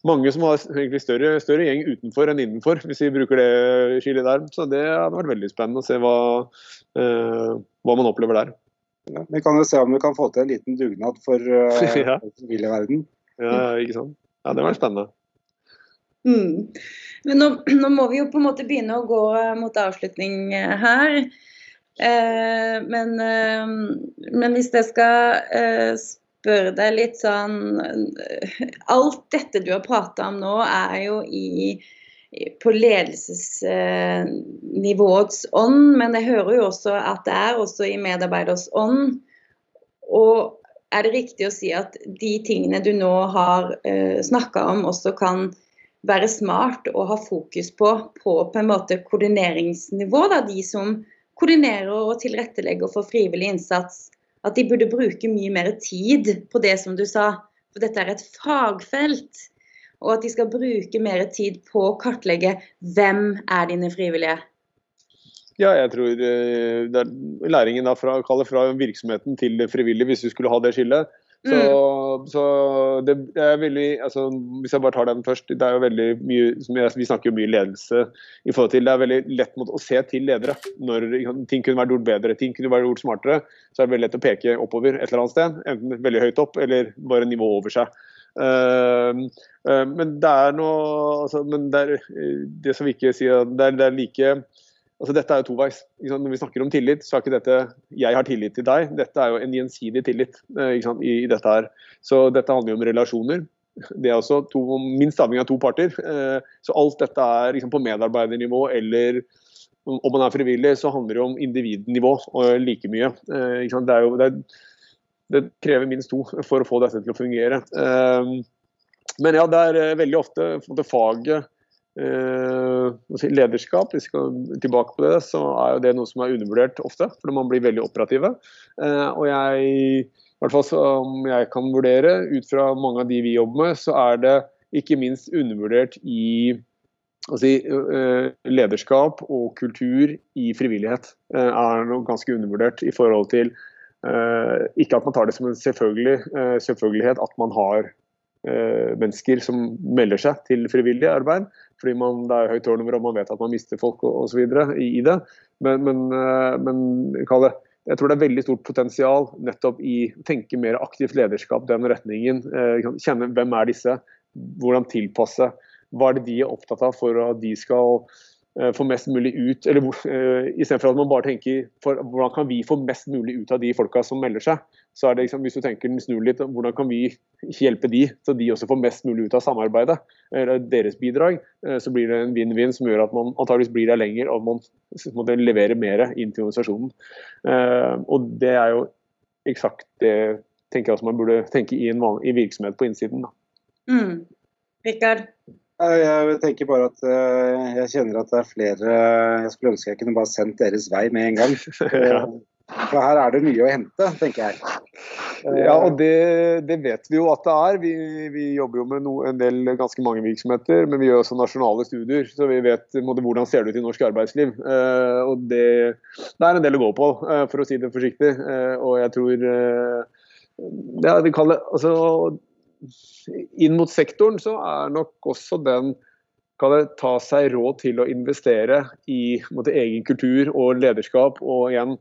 mange som har egentlig større, større, gjeng utenfor enn innenfor, hvis vi bruker det skillet der. Så det hadde vært veldig spennende å se hva, eh, hva man opplever der. Ja, vi kan jo se om vi kan få til en liten dugnad for uh, (laughs) ja. verden. Ja, ikke sant. Ja, det var spennende. Mm. Men nå, nå, må vi jo på en måte begynne å gå mot avslutning her. Eh, men, eh, men, hvis det skal eh, spørre deg litt sånn Alt dette du har prata om nå, er jo i, på ledelsesnivåets ånd, men jeg hører jo også at det er også i medarbeiders ånd. Og er det riktig å si at de tingene du nå har eh, snakka om, også kan være smart å ha fokus på på på en måte koordineringsnivå? Da, de som koordinerer og tilrettelegger for frivillig innsats at de burde bruke mye mer tid på det som du sa, for dette er et fagfelt. Og at de skal bruke mer tid på å kartlegge hvem er dine frivillige. Ja, jeg tror eh, læringen fra, fra virksomheten til det frivillige, hvis vi skulle ha det skillet. Så, mm. Så det, er veldig altså, Hvis jeg bare tar den først. Det er jo veldig mye jeg, Vi snakker jo mye ledelse i forhold til Det er veldig lett å se til ledere. Når ting kunne vært gjort bedre, ting kunne vært gjort smartere, så er det veldig lett å peke oppover et eller annet sted. Enten veldig høyt opp eller bare nivå over seg. Uh, uh, men det er noe altså, Men det, er, det som vi ikke sier det er, det er like altså Dette er jo toveis. Når vi snakker om tillit, så er ikke dette 'jeg har tillit til deg'. Dette er jo en gjensidig tillit eh, i, dette her. Så dette handler jo om relasjoner. Det er også to, minst avhengig av to parter. Eh, så alt dette er liksom, på medarbeidernivå eller om man er frivillig, så handler det om individnivå og like mye. Eh, det, er jo, det, det, krever minst to for å få dette til å fungere. Men ja, det er veldig ofte faget Eh, lederskap, hvis vi skal tilbake på det, så er jo det noe som er undervurdert ofte. Fordi man blir veldig operative. Eh, og jeg, i hvert fall som jeg kan vurdere, ut fra mange av de vi jobber med, så er det ikke minst undervurdert i Si, eh, lederskap og kultur i frivillighet er noe ganske undervurdert i forhold til Ikke at man tar det som en selvfølgelig, selvfølgelighet at man har mennesker som melder seg til frivillig arbeid, fordi man, det er høyt turnover og man vet at man mister folk osv. I, i det. Men, men, eh, men det, jeg tror det er veldig stort potensial nettopp i å tenke mer aktivt lederskap den retningen. Eh, kjenne hvem er disse, hvordan tilpasse. Hva er det de er opptatt av for at de skal Eh, få mest mulig ut eller uh, Istedenfor at man bare tenker for, hvordan kan vi få mest mulig ut av de folka som melder seg. Så er det liksom, Hvis du tenker snur litt, hvordan kan vi hjelpe de, så de også får mest mulig ut av samarbeidet. eller deres bidrag. Uh, så blir det en vinn-vinn som gjør at man antageligvis blir der lenger og man må levere mer inn til organisasjonen. Uh, og det er jo eksakt det tenker jeg også man burde tenke i en vanlig, i virksomhet på innsiden. Mm. Rikard? Jeg tenker bare at eh, jeg kjenner at det er flere Jeg skulle ønske jeg kunne bare sendt deres vei med en gang. (laughs) For her er det mye å hente, tenker jeg. Ja, og det, det vet vi jo at det er. Vi, vi jobber jo med no, en del, ganske mange virksomheter, men vi gjør også nasjonale studier. Så vi vet måte, hvordan ser det ut i norsk arbeidsliv. Eh, og det, det, er en del å gå på, eh, for å si det forsiktig. Eh, og jeg tror eh, ja, det kaller, altså, inn mot sektoren så er nok også den kan det ta seg råd til å investere i måte, egen kultur og lederskap. og igjen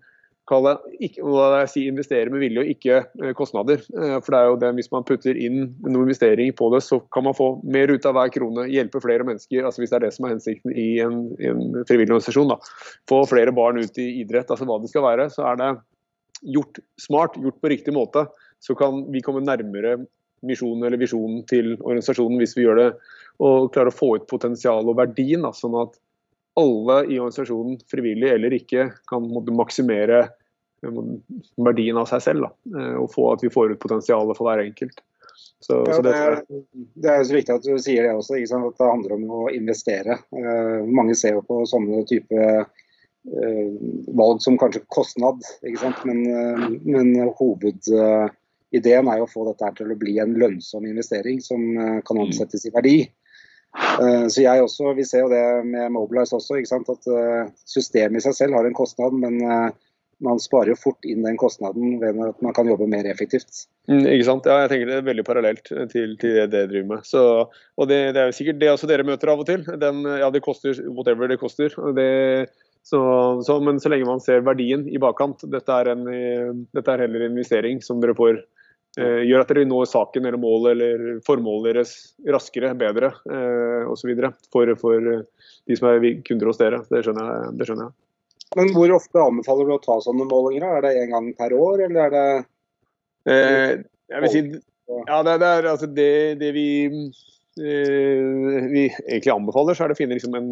kalle, ikke, jeg si investere med vilje og ikke eh, kostnader. Eh, for det er jo det, Hvis man putter inn noe investering på det, så kan man få mer ut av hver krone. Hjelpe flere mennesker. altså Hvis det er det som er hensikten i en, en frivillig organisasjon. da. Få flere barn ut i idrett. altså Hva det skal være. Så er det gjort smart, gjort på riktig måte. Så kan vi komme nærmere misjonen eller visjonen til organisasjonen hvis vi gjør det og klarer å få ut potensial og verdien, da, sånn at alle i organisasjonen, frivillig eller ikke, kan måtte, maksimere eh, verdien av seg selv. Da, eh, og få at vi får ut potensialet for hver enkelt. Så, ja, så det, er, det, er, så viktig at du sier det også, at det handler om å investere. Uh, mange ser jo på sånne type uh, valg som kanskje kostnad, men, uh, men hoved ideen er jo å få dette til å bli en lønnsom investering som eh, kan ansettes omsettes i verdi. Eh, så jeg også, Vi ser jo det med Mobilize også, at eh, systemet i seg selv har en kostnad, men man sparer jo fort inn den kostnaden ved at man kan jobbe mer effektivt. Mm, ikke sant? Ja, jeg tenker Det er veldig parallelt til, til det dere driver med. Så, og det, det, er jo sikkert det også dere møter av og til. Den, ja, Det koster whatever det koster. Det, så, så, men så lenge man ser verdien i bakkant, dette er, en, dette er heller en investering som dere får gjør at dere når saken eller målet eller formålet deres raskere, bedre eh, osv. For, for eh, de som er kunder hos dere. Det skjønner, jeg, det skjønner, jeg, Men hvor ofte anbefaler du å ta sånne målinger? Er det én gang per år, eller er det eh, Jeg vil si ja, det, det er altså det, det vi, eh, vi egentlig anbefaler, så er det å finne liksom en,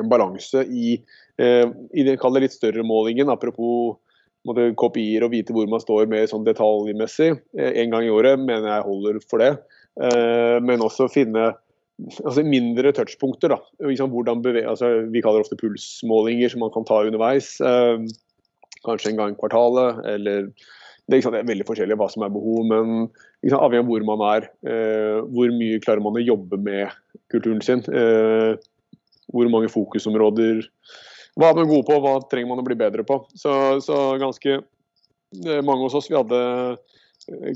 en balanse i, eh, i det litt større målingen. Apropos måtte, kopier og vite hvor man står mer sånn detaljmessig. Eh, en gang i året mener jeg holder for det. Eh, men også finne altså mindre touchpunkter. da, liksom altså, Vi kaller det ofte pulsmålinger som man kan ta underveis. Eh, kanskje en gang i kvartalet. eller det er, det er, veldig forskjellig hva som er behov, men sant, avhengig av hvor man er, eh, hvor mye klarer man å jobbe med kulturen sin. Eh, hvor mange fokusområder hva er man god på, hva trenger man å bli bedre på. Så, så ganske mange hos oss vi hadde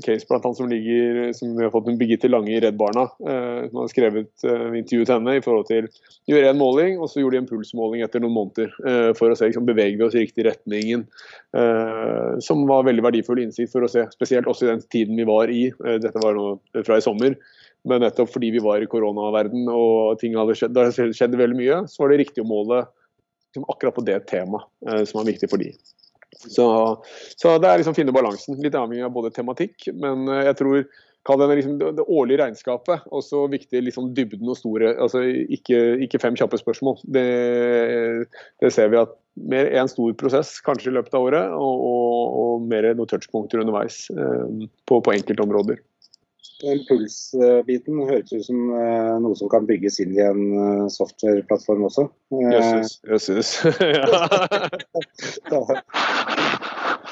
case blant annet som ligger, som vi har fått en Birgitte Lange i Redd Barna, eh, som har skrevet eh, intervjuet henne i forhold til gjøre en måling, og så gjorde de en pulsmåling etter noen måneder eh, for å se liksom, beveger vi oss i riktig retningen. Eh, som var veldig verdifull innsikt for å se, spesielt også i den tiden vi var i. Eh, dette var nå fra i sommer. Men nettopp fordi vi var i koronaverden og ting hadde skjedd, det skjedde veldig mye, så var det riktig å måle akkurat på det temaet eh, som er viktig for de. Så, så det er liksom finne balansen. Litt avhengig av både tematikk, men eh, jeg tror det, liksom, det, årlige regnskapet. Også viktig liksom dybden og store. altså Ikke, ikke fem kjappe spørsmål. Det, det, ser vi at mer en stor prosess kanskje i løpet av året, og, og, og mer noen touchpunkter underveis eh, på, på enkeltområder. Den Pulsbiten høres ut som eh, noe som kan bygges inn i en eh, softwareplattform også. Jøsses. Jøsses. (laughs)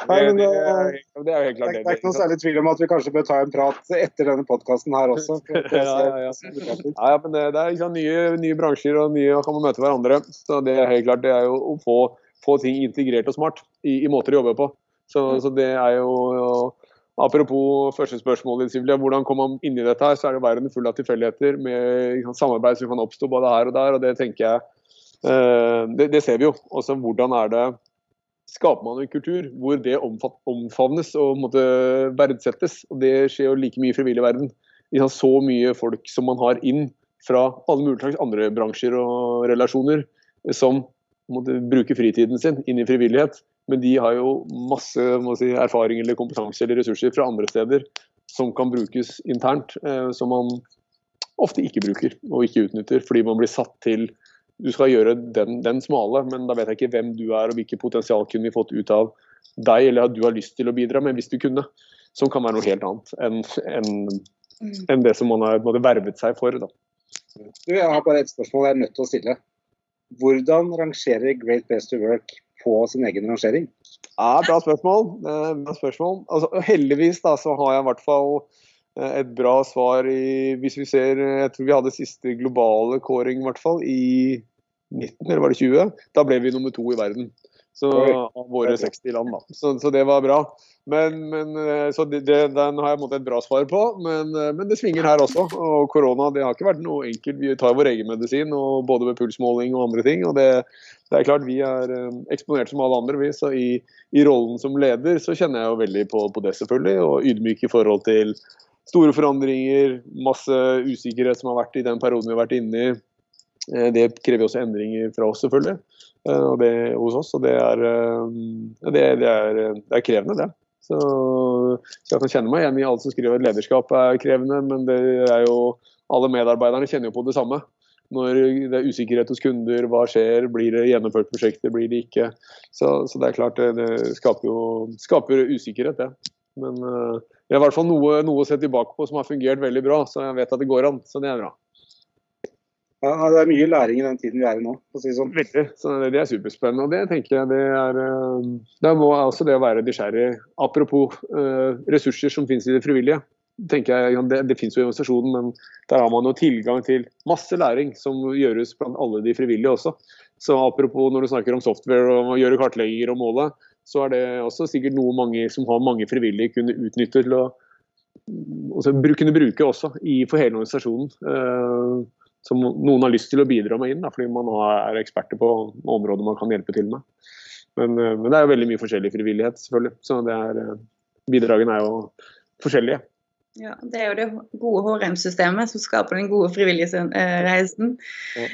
Nei, men det, det, er jo helt klart det. Det er ikke noe særlig tvil om at vi kanskje bør ta en prat etter denne podkasten her også. ja, ja, ja. ja, men det, det er liksom nye, nye, bransjer og nye kan man møte hverandre. Så det er helt klart det er jo å få, få ting integrert og smart i, i måter å jobbe på. Så, så det er jo Apropos første spørsmål, Silvia, hvordan kom man inn i dette? her, så er det verden full av tilfeldigheter med samarbeid som kan oppstå både her og der. og Det tenker jeg, eh, det, det ser vi jo. Også hvordan er det skaper man en kultur hvor det omfavnes og måtte verdsettes. og Det skjer jo like mye i frivillig verden. Så mye folk som man har inn fra alle mulige slags andre bransjer og relasjoner, som måtte bruke fritiden sin inn i frivillighet. Men de har jo masse si, erfaring eller kompetanse eller ressurser fra andre steder som kan brukes internt, eh, som man ofte ikke bruker og ikke utnytter, fordi man blir satt til du skal gjøre den, den, smale, men da vet jeg ikke hvem du er og hvilket potensial kunne vi fått ut av deg, eller at du har lyst til å bidra med hvis du kunne. Som kan være noe helt annet enn en, mm. en det som man har måtte, vervet seg for. Da. Du, jeg har bare et spørsmål jeg er nødt til å stille. Hvordan rangerer Great Best to Work på sin egen rangering? Ja, Bra spørsmål. Bra spørsmål. Altså, heldigvis da, så har jeg i hvert fall eh, et bra svar i Hvis vi ser Jeg tror vi hadde siste globale kåring i hvert fall i 19, eller var det 20? Da ble vi nummer to i verden. Så, av våre 60 land, da. Så, så det var bra. Men, men, eh, så det, Den har jeg måttet et bra svar på, men, eh, men, det svinger her også. Og korona det har ikke vært noe enkelt. Vi tar vår egen medisin, og både med pulsmåling og andre ting. og det, det er klart Vi er eh, eksponert som alle andre, vi. Så i, i, rollen som leder så kjenner jeg jo veldig på, på det, selvfølgelig. Og ydmyk i forhold til store forandringer, masse usikkerhet som har vært i den perioden vi har vært inne i. Det krever også endringer fra oss, selvfølgelig. Og det hos oss. Og det er, det, det er, det er krevende, det. Så, så, jeg kan kjenne meg igjen i alle som skriver at lederskap er krevende, men det er jo alle medarbeiderne kjenner jo på det samme. Når det er usikkerhet hos kunder, hva skjer, blir det gjennomført prosjekter, blir det ikke. Så, så det er klart det, det skaper jo skaper usikkerhet, det. Men det er i hvert fall noe, noe, å se tilbake på som har fungert veldig bra, så jeg vet at det går an. Så det er bra. Ja, Det er mye læring i den tiden vi er i nå. å si sånn. Veldig. Så det, er superspennende. og Det tenker jeg det er eh, Det må også det å være nysgjerrig. Apropos uh, ressurser som finnes i det frivillige. tenker jeg, Det, det finnes jo i organisasjonen, men der har man jo tilgang til masse læring som gjøres blant alle de frivillige også. Så apropos når du snakker om software og gjøre kartlegginger og måle, så er det også sikkert noe mange som har mange frivillige kunne utnytte til å kunne bruke også i, for hele organisasjonen. Som noen har lyst til å bidra med inn, da, fordi man er eksperter på områder man kan hjelpe til med. Men, eh, men det er jo veldig mye forskjellig frivillighet, selvfølgelig. Så er, eh, bidragene er jo forskjellige. Ja, Det er jo det gode HRM-systemet som skaper den gode frivillighetsreisen.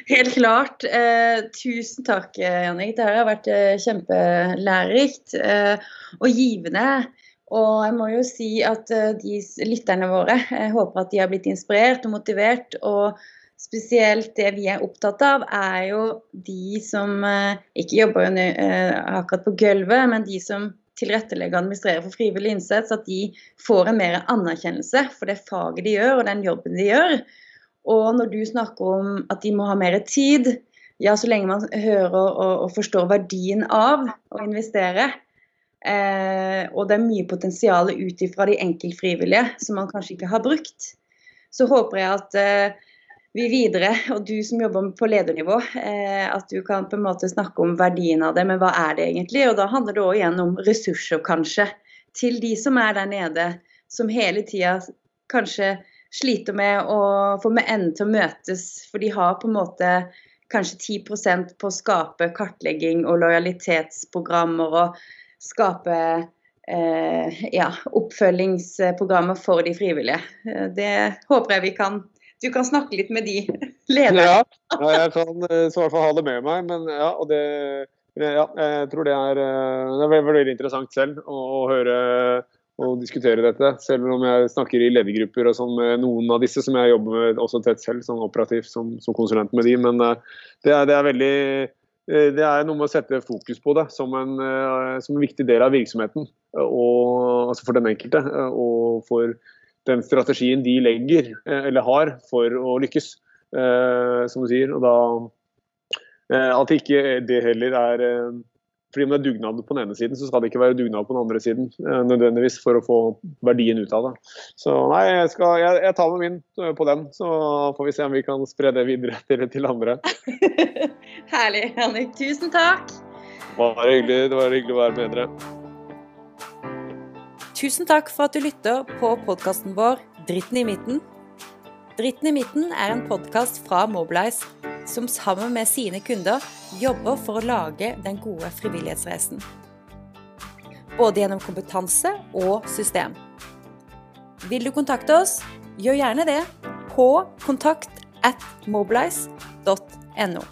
Helt klart. Eh, tusen takk, Jannik. Det har vært eh, kjempelærerikt eh, og givende. Og jeg må jo si at de lytterne våre, jeg håper at de har blitt inspirert og motivert. og spesielt det vi er opptatt av, er jo de som eh, ikke jobber eh, akkurat på gulvet, men de som tilrettelegger og administrerer for frivillig innsats, at de får en mer anerkjennelse for det faget de gjør og den jobben de gjør. Og når du snakker om at de må ha mer tid, ja, så lenge man hører og, og forstår verdien av å investere, eh, og det er mye potensial ut ifra de enkeltfrivillige som man kanskje ikke har brukt, så håper jeg at eh, vi videre, og du som jobber på ledernivå, eh, at du kan på en måte snakke om verdien av det, men hva er det egentlig? Og da handler det òg igjen om ressurser, kanskje, til de som er der nede, som hele tida kanskje sliter med å få med enden til å møtes, for de har på en måte kanskje 10% på å skape kartlegging og lojalitetsprogrammer og skape eh, ja, oppfølgingsprogrammer for de frivillige. Eh, det håper jeg vi kan du kan snakke litt med de (laughs) lederne. Ja, ja jeg kan eh, så i hvert fall ha det med meg. Men ja, og det, ja jeg tror det er, eh, det er veldig, interessant selv å, å høre og diskutere dette. Selv om jeg snakker i ledergrupper og sånn med noen av disse som jeg jobber med også tett selv, sånn operativt som, som konsulent med de. Men uh, det, er, det, er, veldig det er noe med å sette fokus på det som en, som en viktig del av virksomheten. Og, altså for den enkelte. Og for den strategien de legger, eller har, for å lykkes. Uh, som du sier. Og da At ikke det heller er fordi om det er dugnad på den ene siden, så skal det ikke være dugnad på den andre siden. Eh, nødvendigvis for å få verdien ut av det. Så nei, jeg, skal, jeg, jeg tar med min eh, på den. Så får vi se om vi kan spre det videre (laughs) til, til andre. (laughs) Herlig, Henrik. Tusen takk. Det var, hyggelig, det var hyggelig å være med dere. Tusen takk for at du lytter på podkasten vår 'Dritten i midten'. 'Dritten i midten' er en podkast fra Mobilize som sammen med sine kunder jobber for å lage den gode frivillighetsreisen. Både gjennom kompetanse og system. Vil du kontakte oss, gjør gjerne det på kontakt at mobilize.no.